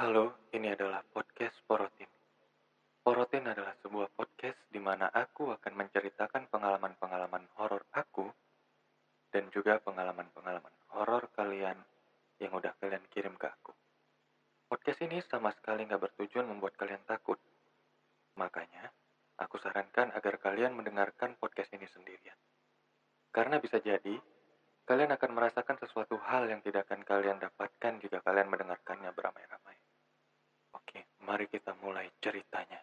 Halo, ini adalah podcast Porotin. Porotin adalah sebuah podcast di mana aku akan menceritakan pengalaman-pengalaman horor aku dan juga pengalaman-pengalaman horor kalian yang udah kalian kirim ke aku. Podcast ini sama sekali nggak bertujuan membuat kalian takut. Makanya, aku sarankan agar kalian mendengarkan podcast ini sendirian. Karena bisa jadi, kalian akan merasakan sesuatu hal yang tidak akan kalian dapatkan jika kalian. Oke, mari kita mulai ceritanya.